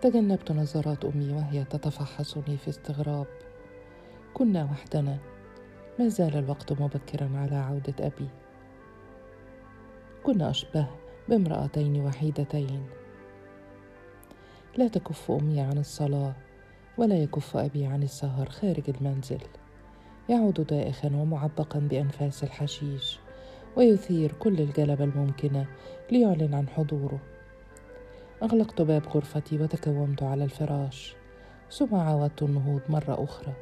تجنبت نظرات أمي وهي تتفحصني في استغراب. كنا وحدنا. ما زال الوقت مبكرا على عودة أبي. كنا أشبه بامرأتين وحيدتين. لا تكف أمي عن الصلاة ولا يكف أبي عن السهر خارج المنزل. يعود دائخا ومعبقا بأنفاس الحشيش ويثير كل الجلب الممكنة ليعلن عن حضوره. أغلقت باب غرفتي وتكومت على الفراش. ثم عاودت النهوض مرة أخرى.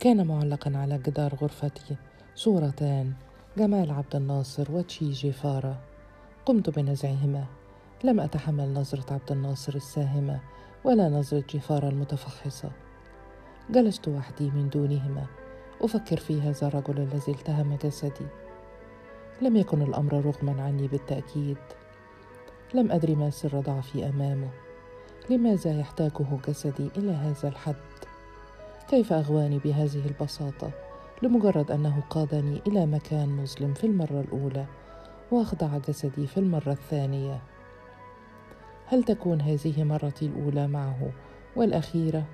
كان معلقا على جدار غرفتي. صورتان جمال عبد الناصر وتشي جيفارا. قمت بنزعهما. لم أتحمل نظرة عبد الناصر الساهمة ولا نظرة جيفارا المتفحصة. جلست وحدي من دونهما. أفكر في هذا الرجل الذي التهم جسدي. لم يكن الأمر رغما عني بالتأكيد. لم أدري ما سر ضعفي أمامه. لماذا يحتاجه جسدي إلى هذا الحد؟ كيف أغواني بهذه البساطة؟ لمجرد أنه قادني إلى مكان مظلم في المرة الأولى وأخضع جسدي في المرة الثانية. هل تكون هذه مرتي الأولى معه والأخيرة؟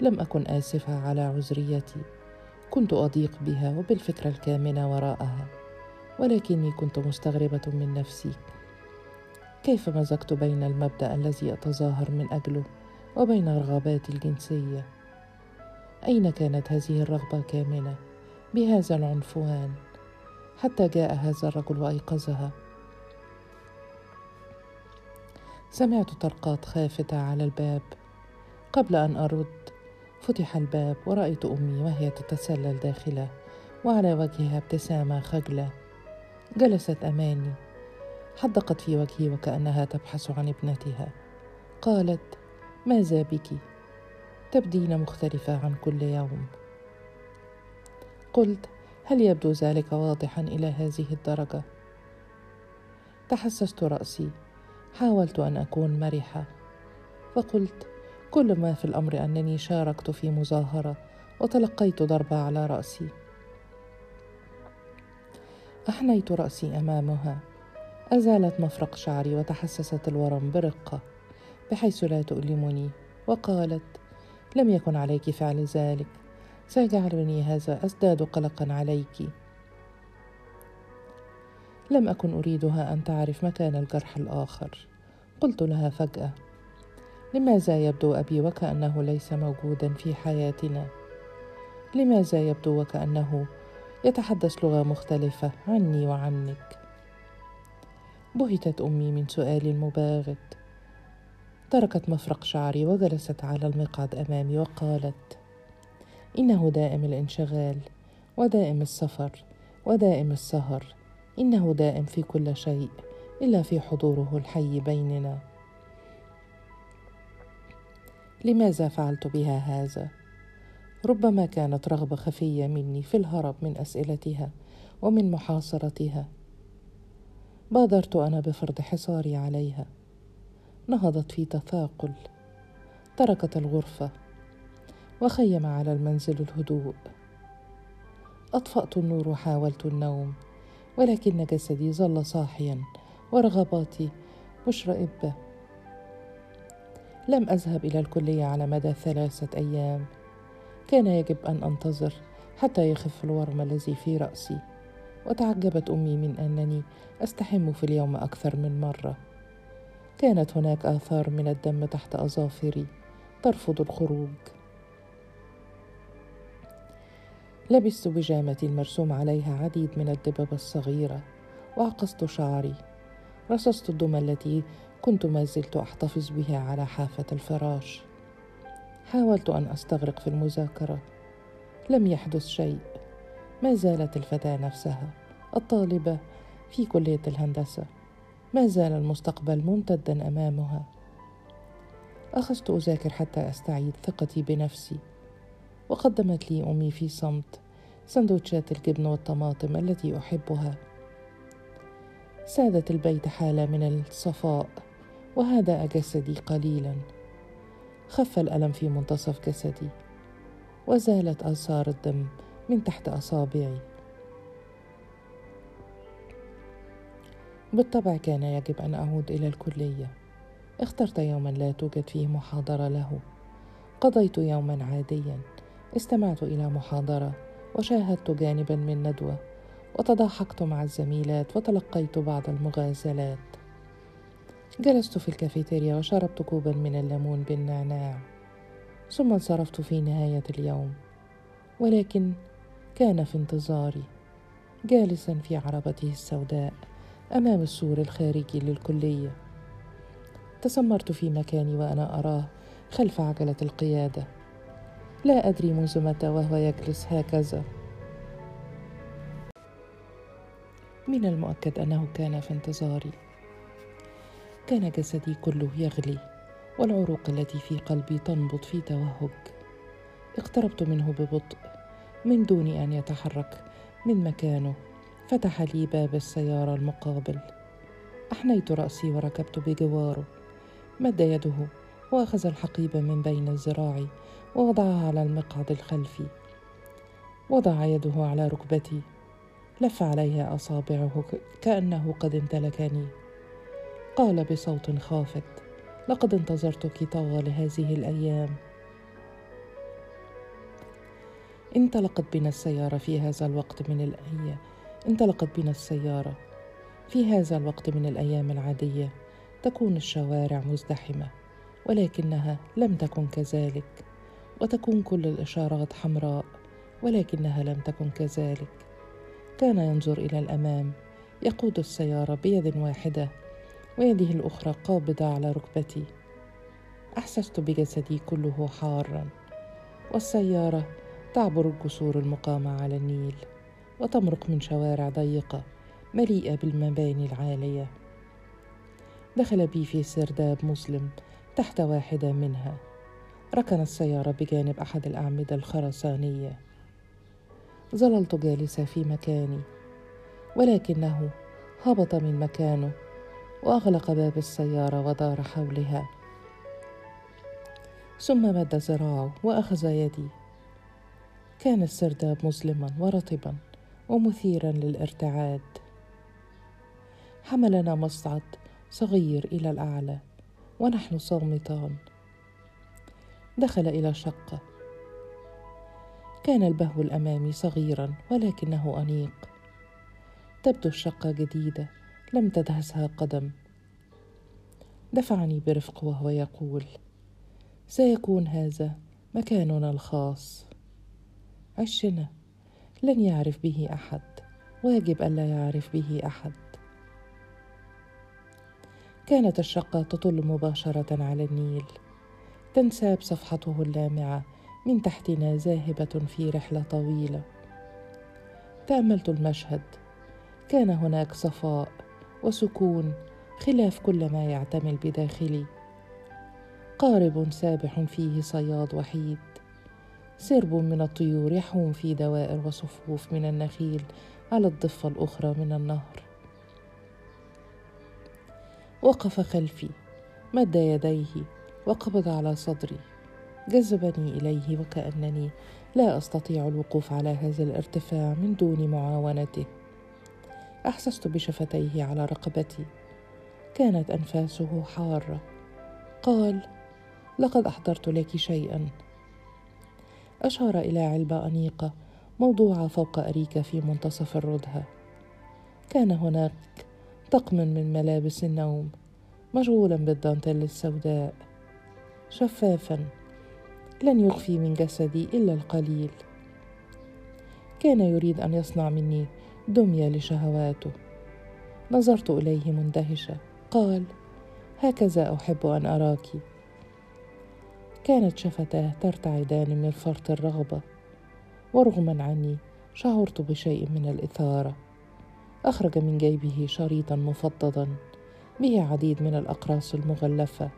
لم أكن آسفة على عذريتي. كنت أضيق بها وبالفكرة الكامنة وراءها. ولكني كنت مستغربة من نفسي. كيف مزجت بين المبدأ الذي أتظاهر من أجله وبين رغباتي الجنسية؟ أين كانت هذه الرغبة كامنة بهذا العنفوان حتى جاء هذا الرجل وأيقظها؟ سمعت طرقات خافتة على الباب. قبل أن أرد فتح الباب ورأيت أمي وهي تتسلل داخله وعلى وجهها ابتسامة خجلة. جلست أمامي حدقت في وجهي وكأنها تبحث عن ابنتها. قالت ماذا بك؟ تبدين مختلفة عن كل يوم. قلت هل يبدو ذلك واضحا إلى هذه الدرجة؟ تحسست رأسي. حاولت أن أكون مرحة. فقلت كل ما في الأمر أنني شاركت في مظاهرة وتلقيت ضربة على رأسي. أحنيت رأسي أمامها. أزالت مفرق شعري وتحسست الورم برقة بحيث لا تؤلمني. وقالت لم يكن عليك فعل ذلك. سيجعلني هذا ازداد قلقا عليك. لم أكن أريدها أن تعرف مكان الجرح الآخر. قلت لها فجأة. لماذا يبدو أبي وكأنه ليس موجودا في حياتنا؟ لماذا يبدو وكأنه يتحدث لغة مختلفة عني وعنك. بهتت أمي من سؤالي المباغت تركت مفرق شعري وجلست على المقعد أمامي وقالت إنه دائم الانشغال ودائم السفر ودائم السهر. إنه دائم في كل شيء إلا في حضوره الحي بيننا. لماذا فعلت بها هذا؟ ربما كانت رغبة خفية مني في الهرب من أسئلتها ومن محاصرتها. بادرت أنا بفرض حصاري عليها. نهضت في تثاقل. تركت الغرفة. وخيم على المنزل الهدوء. أطفأت النور وحاولت النوم ولكن جسدي ظل صاحيا ورغباتي مشرئبة لم أذهب إلى الكلية على مدى ثلاثة أيام. كان يجب أن أنتظر حتى يخف الورم الذي في رأسي. وتعجبت أمي من أنني أستحم في اليوم أكثر من مرة. كانت هناك آثار من الدم تحت أظافري ترفض الخروج. لبست بيجامتي المرسوم عليها عديد من الدببة الصغيرة وعقصت شعري. رصصت الدمى التي كنت ما زلت أحتفظ بها على حافة الفراش. حاولت أن أستغرق في المذاكرة. لم يحدث شيء. ما زالت الفتاة نفسها الطالبة في كلية الهندسة. ما زال المستقبل ممتدا أمامها. أخذت أذاكر حتى أستعيد ثقتي بنفسي. وقدمت لي أمي في صمت سندوتشات الجبن والطماطم التي أحبها. سادت البيت حالة من الصفاء وهدأ جسدي قليلا. خف الألم في منتصف جسدي وزالت آثار الدم من تحت أصابعي. بالطبع كان يجب أن أعود إلى الكلية. اخترت يوما لا توجد فيه محاضرة له. قضيت يوما عاديا. استمعت إلى محاضرة وشاهدت جانبا من ندوة وتضاحكت مع الزميلات وتلقيت بعض المغازلات. جلست في الكافيتيريا وشربت كوبا من الليمون بالنعناع ثم انصرفت في نهاية اليوم ولكن كان في انتظاري جالسا في عربته السوداء أمام السور الخارجي للكلية. تسمرت في مكاني وأنا أراه خلف عجلة القيادة. لا أدري منذ متى وهو يجلس هكذا. من المؤكد أنه كان في انتظاري. كان جسدي كله يغلي والعروق التي في قلبي تنبض في توهج. اقتربت منه ببطء من دون أن يتحرك من مكانه. فتح لي باب السيارة المقابل. أحنيت رأسي وركبت بجواره. مد يده وأخذ الحقيبه من بين ذراعي ووضعها على المقعد الخلفي. وضع يده على ركبتي. لف عليها أصابعه كأنه قد امتلكني. قال بصوت خافت لقد انتظرتك طوال هذه الأيام. انطلقت بنا السيارة في هذا الوقت من الأيام انطلقت بنا السيارة في هذا الوقت من الأيام العادية. تكون الشوارع مزدحمة ولكنها لم تكن كذلك وتكون كل الإشارات حمراء ولكنها لم تكن كذلك. كان ينظر إلى الأمام يقود السيارة بيد واحدة ويده الأخرى قابضة على ركبتي. أحسست بجسدي كله حارا والسيارة تعبر الجسور المقامة على النيل وتمرق من شوارع ضيقة مليئة بالمباني العالية. دخل بي في سرداب مظلم تحت واحدة منها. ركن السيارة بجانب أحد الأعمدة الخرسانية. ظللت جالسة في مكاني ولكنه هبط من مكانه. وأغلق باب السيارة ودار حولها. ثم مد ذراعه وأخذ يدي. كان السرداب مظلما ورطبا ومثيرا للارتعاد. حملنا مصعد صغير إلى الأعلى ونحن صامتان. دخل إلى الشقه كان البهو الأمامي صغيرا ولكنه أنيق. تبدو الشقه جديدة. لم تدهسها قدم دفعني برفق وهو يقول سيكون هذا مكاننا الخاص. عشنا لن يعرف به أحد. ويجب الا يعرف به أحد. كانت الشقة تطل مباشرة على النيل. تنساب صفحته اللامعة من تحتنا ذاهبة في رحلة طويلة. تأملت المشهد. كان هناك صفاء. وسكون خلاف كل ما يعتمل بداخلي. قارب سابح فيه صياد وحيد. سرب من الطيور يحوم في دوائر وصفوف من النخيل على الضفة الأخرى من النهر. وقف خلفي مد يديه وقبض على صدري جذبني إليه وكأنني لا أستطيع الوقوف على هذا الارتفاع من دون معاونته. أحسست بشفتيه على رقبتي. كانت أنفاسه حارة. قال لقد أحضرت لك شيئا. أشار إلى علبة أنيقة موضوعه فوق اريكه في منتصف الردهه كان هناك طقم من ملابس النوم مشغولا بالدانتيل السوداء. شفافا لن يخفي من جسدي إلا القليل. كان يريد أن يصنع مني دمي لشهواته. نظرت إليه مندهشة. قال هكذا أحب أن أراك. كانت شفتاه ترتعدان من فرط الرغبة. ورغما عني شعرت بشيء من الإثارة. أخرج من جيبه شريطا مفضدا به عديد من الأقراص المغلفة.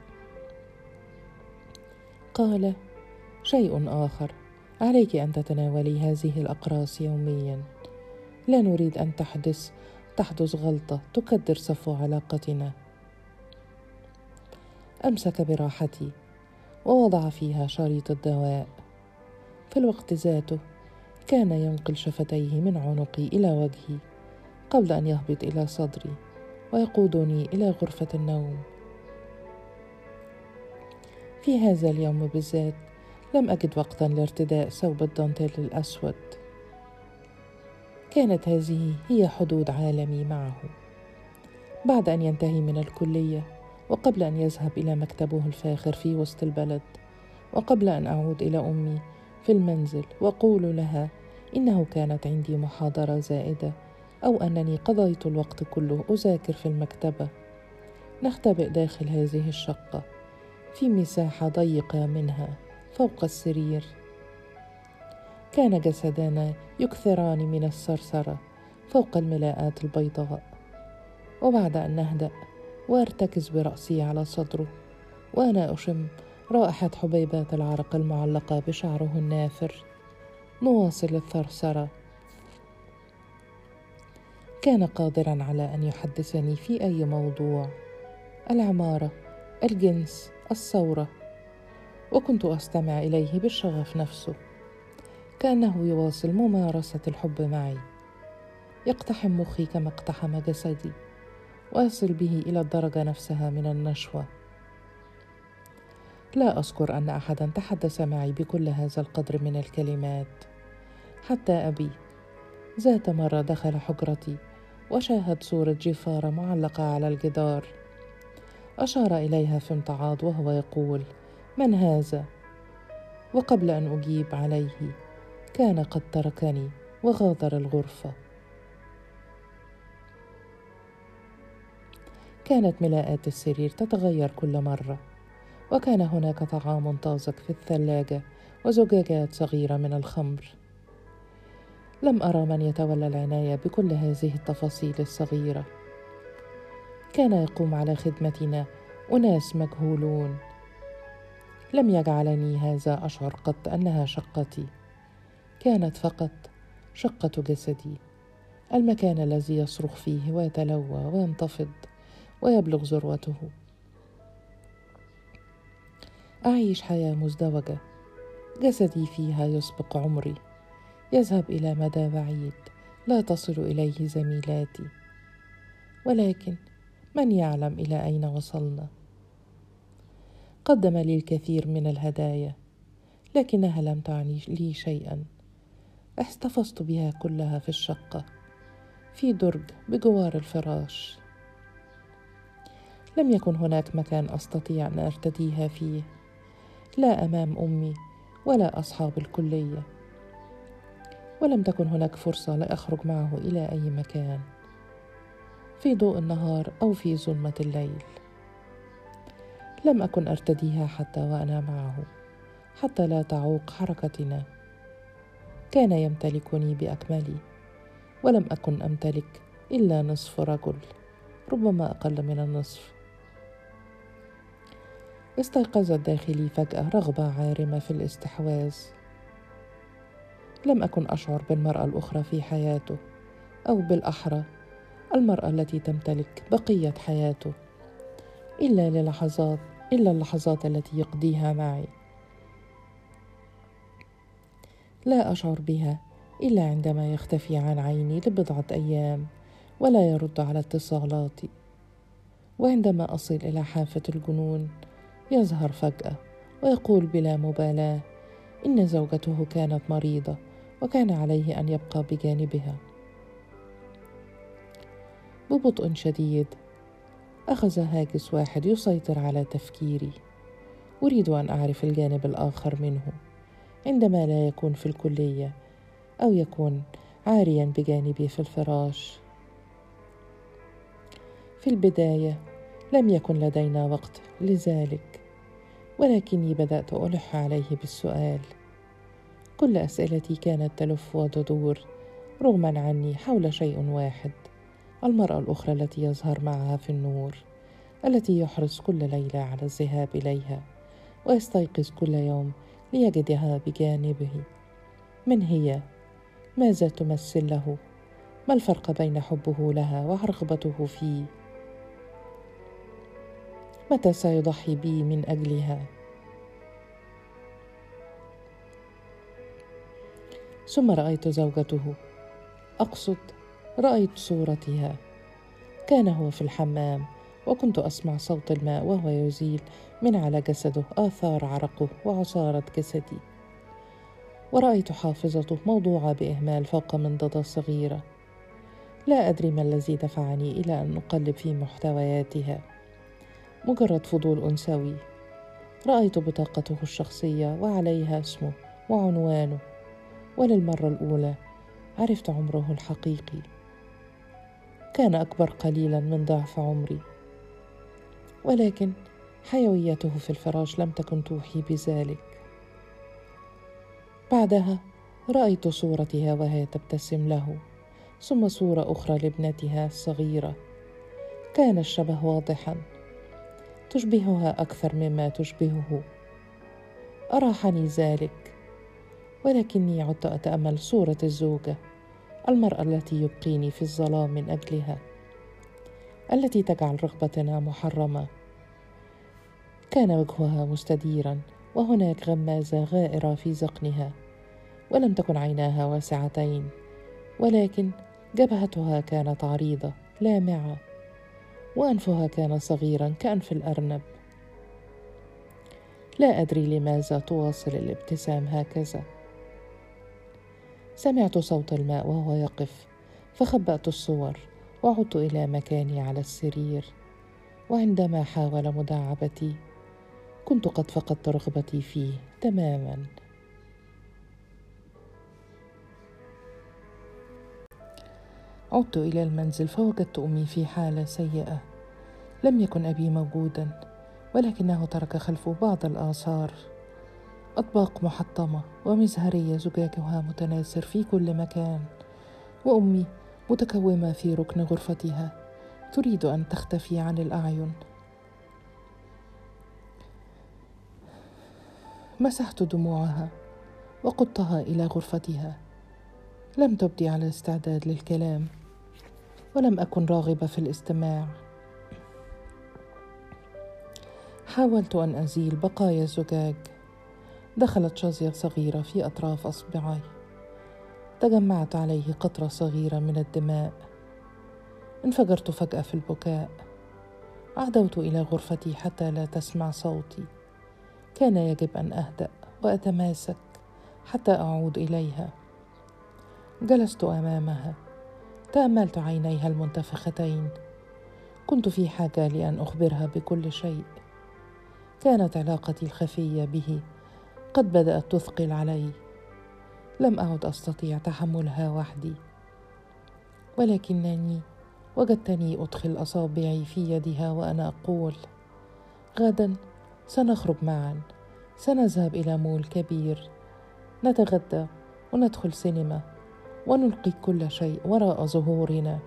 قال شيء آخر. عليك أن تتناولي هذه الأقراص يوميا. لا نريد أن تحدث. تحدث غلطة تكدر صفو علاقتنا. أمسك براحتي ووضع فيها شريط الدواء. في الوقت ذاته كان ينقل شفتيه من عنقي إلى وجهي قبل أن يهبط إلى صدري ويقودني إلى غرفة النوم. في هذا اليوم بالذات لم أجد وقتا لارتداء ثوب الدانتيل الأسود. كانت هذه هي حدود عالمي معه. بعد أن ينتهي من الكلية وقبل أن يذهب إلى مكتبه الفاخر في وسط البلد وقبل أن أعود إلى أمي في المنزل وأقول لها إنه كانت عندي محاضرة زائدة أو أنني قضيت الوقت كله أذاكر في المكتبة. نختبئ داخل هذه الشقة في مساحة ضيقة منها فوق السرير. كان جسدانا يكثران من الثرثرة فوق الملاءات البيضاء. وبعد أن نهدأ وارتكز برأسي على صدره وأنا أشم رائحة حبيبات العرق المعلقة بشعره النافر. نواصل الثرثرة كان قادرا على أن يحدثني في أي موضوع. العمارة الجنس الثورة. وكنت أستمع إليه بالشغف نفسه. كأنه يواصل ممارسة الحب معي. يقتحم مخي كما اقتحم جسدي ويصل به إلى الدرجة نفسها من النشوة. لا أذكر أن أحدا تحدث معي بكل هذا القدر من الكلمات. حتى أبي ذات مرة دخل حجرتي وشاهد صورة جفارة معلقة على الجدار. أشار إليها في امتعاض وهو يقول من هذا؟ وقبل أن أجيب عليه كان قد تركني وغادر الغرفة. كانت ملاءات السرير تتغير كل مرة وكان هناك طعام طازج في الثلاجة وزجاجات صغيرة من الخمر. لم أرى من يتولى العناية بكل هذه التفاصيل الصغيرة. كان يقوم على خدمتنا أناس مجهولون. لم يجعلني هذا أشعر قط أنها شقتي. كانت فقط شقة جسدي. المكان الذي يصرخ فيه ويتلوى وينتفض ويبلغ ذروته. أعيش حياة مزدوجة. جسدي فيها يسبق عمري. يذهب إلى مدى بعيد. لا تصل إليه زميلاتي. ولكن من يعلم إلى أين وصلنا؟ قدم لي الكثير من الهدايا لكنها لم تعني لي شيئا. احتفظت بها كلها في الشقة في درج بجوار الفراش. لم يكن هناك مكان أستطيع أن أرتديها فيه لا أمام أمي ولا أصحاب الكلية. ولم تكن هناك فرصة لأخرج معه إلى أي مكان في ضوء النهار أو في ظلمة الليل. لم أكن أرتديها حتى وأنا معه حتى لا تعوق حركتنا. كان يمتلكني بأكملي ولم أكن أمتلك إلا نصف رجل ربما أقل من النصف. استيقظت داخلي فجأة رغبة عارمة في الاستحواذ. لم أكن أشعر بالمرأة الأخرى في حياته أو بالأحرى المرأة التي تمتلك بقية حياته إلا للحظات إلا اللحظات التي يقضيها معي. لا أشعر بها إلا عندما يختفي عن عيني لبضعة أيام ولا يرد على اتصالاتي. وعندما أصل إلى حافة الجنون يظهر فجأة ويقول بلا مبالاة إن زوجته كانت مريضة وكان عليه أن يبقى بجانبها. ببطء شديد أخذ هاجس واحد يسيطر على تفكيري. أريد أن أعرف الجانب الآخر منه. عندما لا يكون في الكلية أو يكون عاريا بجانبي في الفراش. في البداية لم يكن لدينا وقت لذلك ولكني بدأت ألح عليه بالسؤال. كل أسئلتي كانت تلف وتدور رغما عني حول شيء واحد المرأة الأخرى التي يظهر معها في النور التي يحرص كل ليلة على الذهاب إليها ويستيقظ كل يوم ليجدها بجانبه. من هي؟ ماذا تمثل له؟ ما الفرق بين حبه لها ورغبته فيه؟ متى سيضحي بي من أجلها؟ ثم رأيت زوجته. أقصد رأيت صورتها. كان هو في الحمام وكنت أسمع صوت الماء وهو يزيل من على جسده آثار عرقه وعصارة جسدي ورأيت حافظته موضوعة بإهمال فوق منضدة صغيرة. لا أدري ما الذي دفعني إلى أن أقلب في محتوياتها. مجرد فضول أنثوي. رأيت بطاقته الشخصية وعليها اسمه وعنوانه. وللمرة الأولى عرفت عمره الحقيقي. كان أكبر قليلا من ضعف عمري. ولكن حيويته في الفراش لم تكن توحي بذلك. بعدها رأيت صورتها وهي تبتسم له ثم صورة أخرى لابنتها الصغيرة. كان الشبه واضحا. تشبهها أكثر مما تشبهه. أراحني ذلك ولكني عدت أتأمل صورة الزوجة المرأة التي يبقيني في الظلام من أجلها التي تجعل رغبتنا محرمة. كان وجهها مستديرا وهناك غمازة غائرة في ذقنها ولم تكن عيناها واسعتين ولكن جبهتها كانت عريضة لامعة وأنفها كان صغيرا كأنف الأرنب. لا أدري لماذا تواصل الابتسام هكذا. سمعت صوت الماء وهو يقف فخبأت الصور وعدت إلى مكاني على السرير وعندما حاول مداعبتي كنت قد فقدت رغبتي فيه تماما. عدت إلى المنزل فوجدت أمي في حالة سيئة. لم يكن أبي موجودا ولكنه ترك خلفه بعض الآثار. أطباق محطمة ومزهرية زجاجها متناثر في كل مكان وأمي متكومة في ركن غرفتها تريد أن تختفي عن الأعين. مسحت دموعها وقدتها إلى غرفتها. لم تبدي على استعداد للكلام ولم أكن راغبة في الاستماع. حاولت أن أزيل بقايا الزجاج. دخلت شظيه صغيرة في أطراف أصبعي. تجمعت عليه قطرة صغيرة من الدماء. انفجرت فجأة في البكاء. عدوت إلى غرفتي حتى لا تسمع صوتي. كان يجب أن أهدأ وأتماسك حتى أعود إليها. جلست أمامها. تأملت عينيها المنتفختين. كنت في حاجة لأن أخبرها بكل شيء. كانت علاقتي الخفية به قد بدأت تثقل علي. لم أعد أستطيع تحملها وحدي. ولكنني وجدتني أدخل أصابعي في يدها وأنا أقول غدا. سنخرج معا. سنذهب إلى مول كبير. نتغدى وندخل سينما ونلقي كل شيء وراء ظهورنا.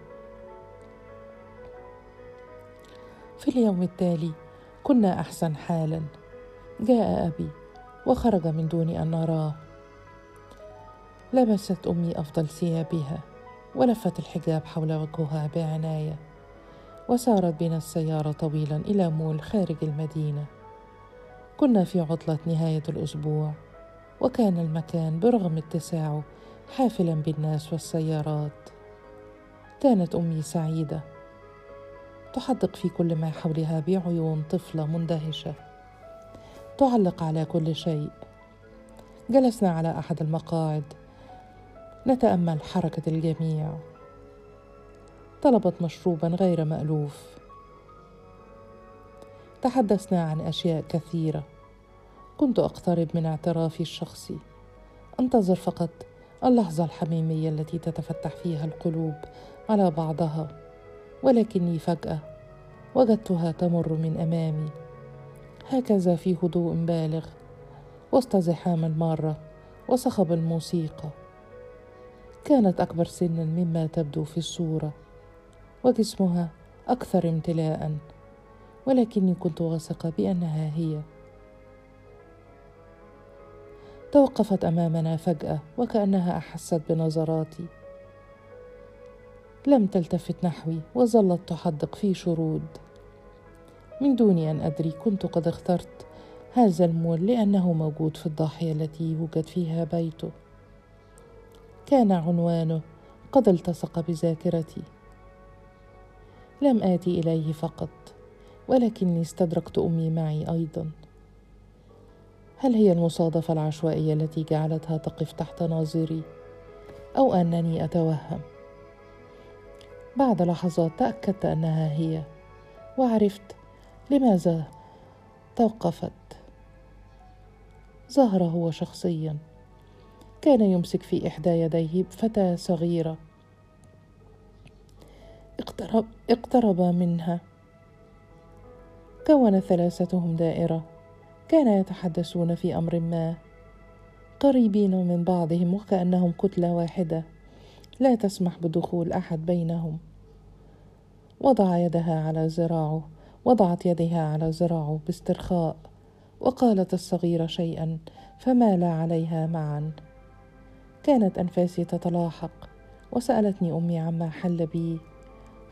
في اليوم التالي كنا أحسن حالا. جاء أبي وخرج من دون أن نراه. لبست أمي أفضل ثيابها ولفت الحجاب حول وجهها بعناية وسارت بنا السيارة طويلا إلى مول خارج المدينة. كنا في عطلة نهاية الأسبوع وكان المكان برغم اتساعه حافلا بالناس والسيارات. كانت أمي سعيدة. تحدق في كل ما حولها بعيون طفلة مندهشة. تعلق على كل شيء. جلسنا على أحد المقاعد. نتأمل حركة الجميع. طلبت مشروبا غير مألوف. تحدثنا عن أشياء كثيرة. كنت أقترب من اعترافي الشخصي. أنتظر فقط اللحظة الحميمية التي تتفتح فيها القلوب على بعضها ولكني فجأة وجدتها تمر من أمامي. هكذا في هدوء بالغ وسط زحام المارة وصخب الموسيقى. كانت أكبر سنا مما تبدو في الصورة وجسمها أكثر امتلاء ولكني كنت واثقة بأنها هي. توقفت أمامنا فجأة وكأنها أحست بنظراتي. لم تلتفت نحوي وظلت تحدق في شرود. من دون أن أدري كنت قد اخترت هذا المول لأنه موجود في الضاحية التي يوجد فيها بيته. كان عنوانه قد التصق بذاكرتي. لم آتي إليه فقط ولكني استدركت أمي معي أيضا. هل هي المصادفة العشوائية التي جعلتها تقف تحت ناظري؟ أو أنني أتوهم. بعد لحظات تأكدت أنها هي وعرفت لماذا توقفت. ظهر هو شخصيا. كان يمسك في إحدى يديه فتاة صغيرة. اقترب, اقترب منها. كون ثلاثتهم دائرة. كانا يتحدثون في أمر ما. قريبين من بعضهم وكأنهم كتلة واحدة. لا تسمح بدخول أحد بينهم. وضع يدها على ذراعه. وضعت يدها على ذراعه باسترخاء. وقالت الصغيرة شيئا فمال عليها معا. كانت أنفاسي تتلاحق. وسألتني أمي عما حل بي.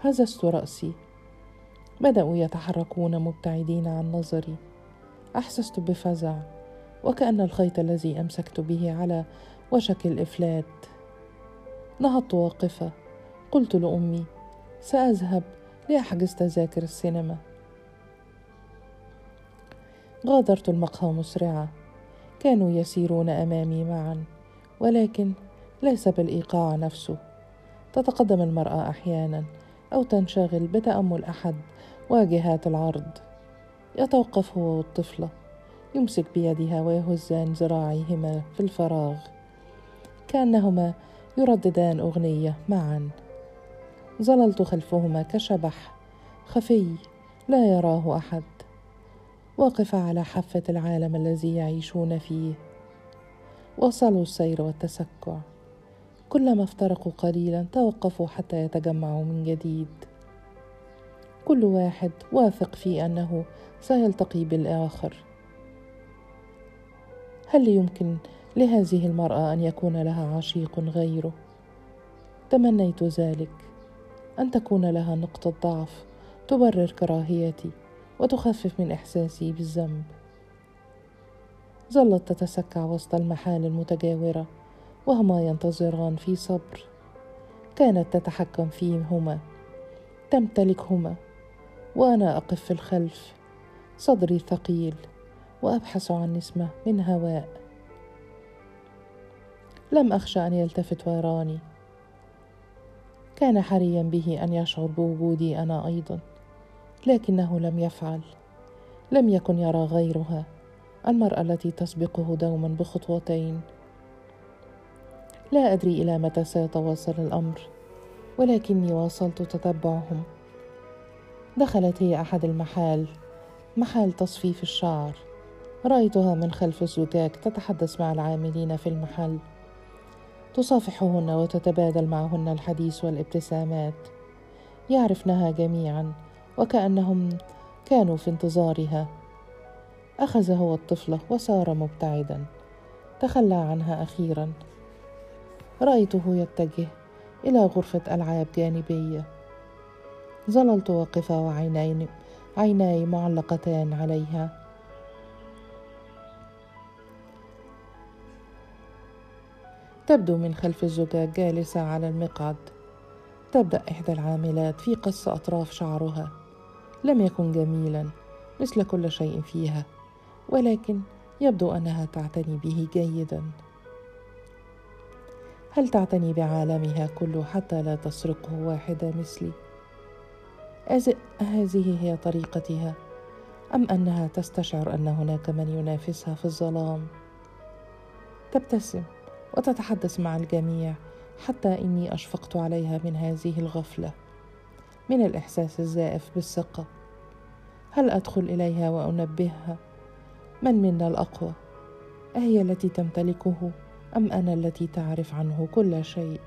هززت رأسي. بدأوا يتحركون مبتعدين عن نظري. أحسست بفزع وكأن الخيط الذي أمسكت به على وشك الإفلات. نهضت واقفة قلت لأمي سأذهب لأحجز تذاكر السينما. غادرت المقهى مسرعة كانوا يسيرون أمامي معا ولكن ليس بالإيقاع نفسه. تتقدم المرأة أحيانا أو تنشغل بتأمل أحد واجهات العرض. يتوقف هو والطفلة يمسك بيدها ويهزان ذراعيهما في الفراغ. كأنهما يرددان أغنية معا. ظللت خلفهما كشبح. خفي لا يراه أحد. واقفة على حافة العالم الذي يعيشون فيه. واصلوا السير والتسكع. كلما افترقوا قليلا توقفوا حتى يتجمعوا من جديد. كل واحد واثق في أنه سيلتقي بالآخر. هل يمكن لهذه المرأة أن يكون لها عشيق غيره؟ تمنيت ذلك. أن تكون لها نقطة ضعف تبرر كراهيتي وتخفف من إحساسي بالذنب. ظلت تتسكع وسط المحال المتجاورة وهما ينتظران في صبر. كانت تتحكم فيهما تمتلكهما. وأنا أقف في الخلف. صدري ثقيل وأبحث عن نسمه من هواء. لم اخشى أن يلتفت ويراني. كان حريا به أن يشعر بوجودي أنا أيضا لكنه لم يفعل. لم يكن يرى غيرها المرأة التي تسبقه دوما بخطوتين. لا أدري إلى متى سيتواصل الأمر ولكني واصلت تتبعهم. دخلت هي أحد المحال محال تصفيف الشعر. رأيتها من خلف الزجاج تتحدث مع العاملين في المحل. تصافحهن وتتبادل معهن الحديث والابتسامات. يعرفنها جميعا وكأنهم كانوا في انتظارها. اخذ هو الطفله وسار مبتعدا. تخلى عنها أخيرا. رأيته يتجه إلى غرفة ألعاب جانبية. ظللت واقفه وعيني عيناي معلقتان عليها. تبدو من خلف الزجاج جالسة على المقعد. تبدأ إحدى العاملات في قص أطراف شعرها. لم يكن جميلا مثل كل شيء فيها ولكن يبدو أنها تعتني به جيدا. هل تعتني بعالمها كله حتى لا تسرقه واحدة مثلي؟ هذه هي طريقتها. أم أنها تستشعر أن هناك من ينافسها في الظلام. تبتسم وتتحدث مع الجميع حتى إني أشفقت عليها من هذه الغفلة. من الإحساس الزائف بالثقة. هل أدخل إليها وأنبهها؟ من منا الأقوى؟ أهي التي تمتلكه أم أنا التي تعرف عنه كل شيء؟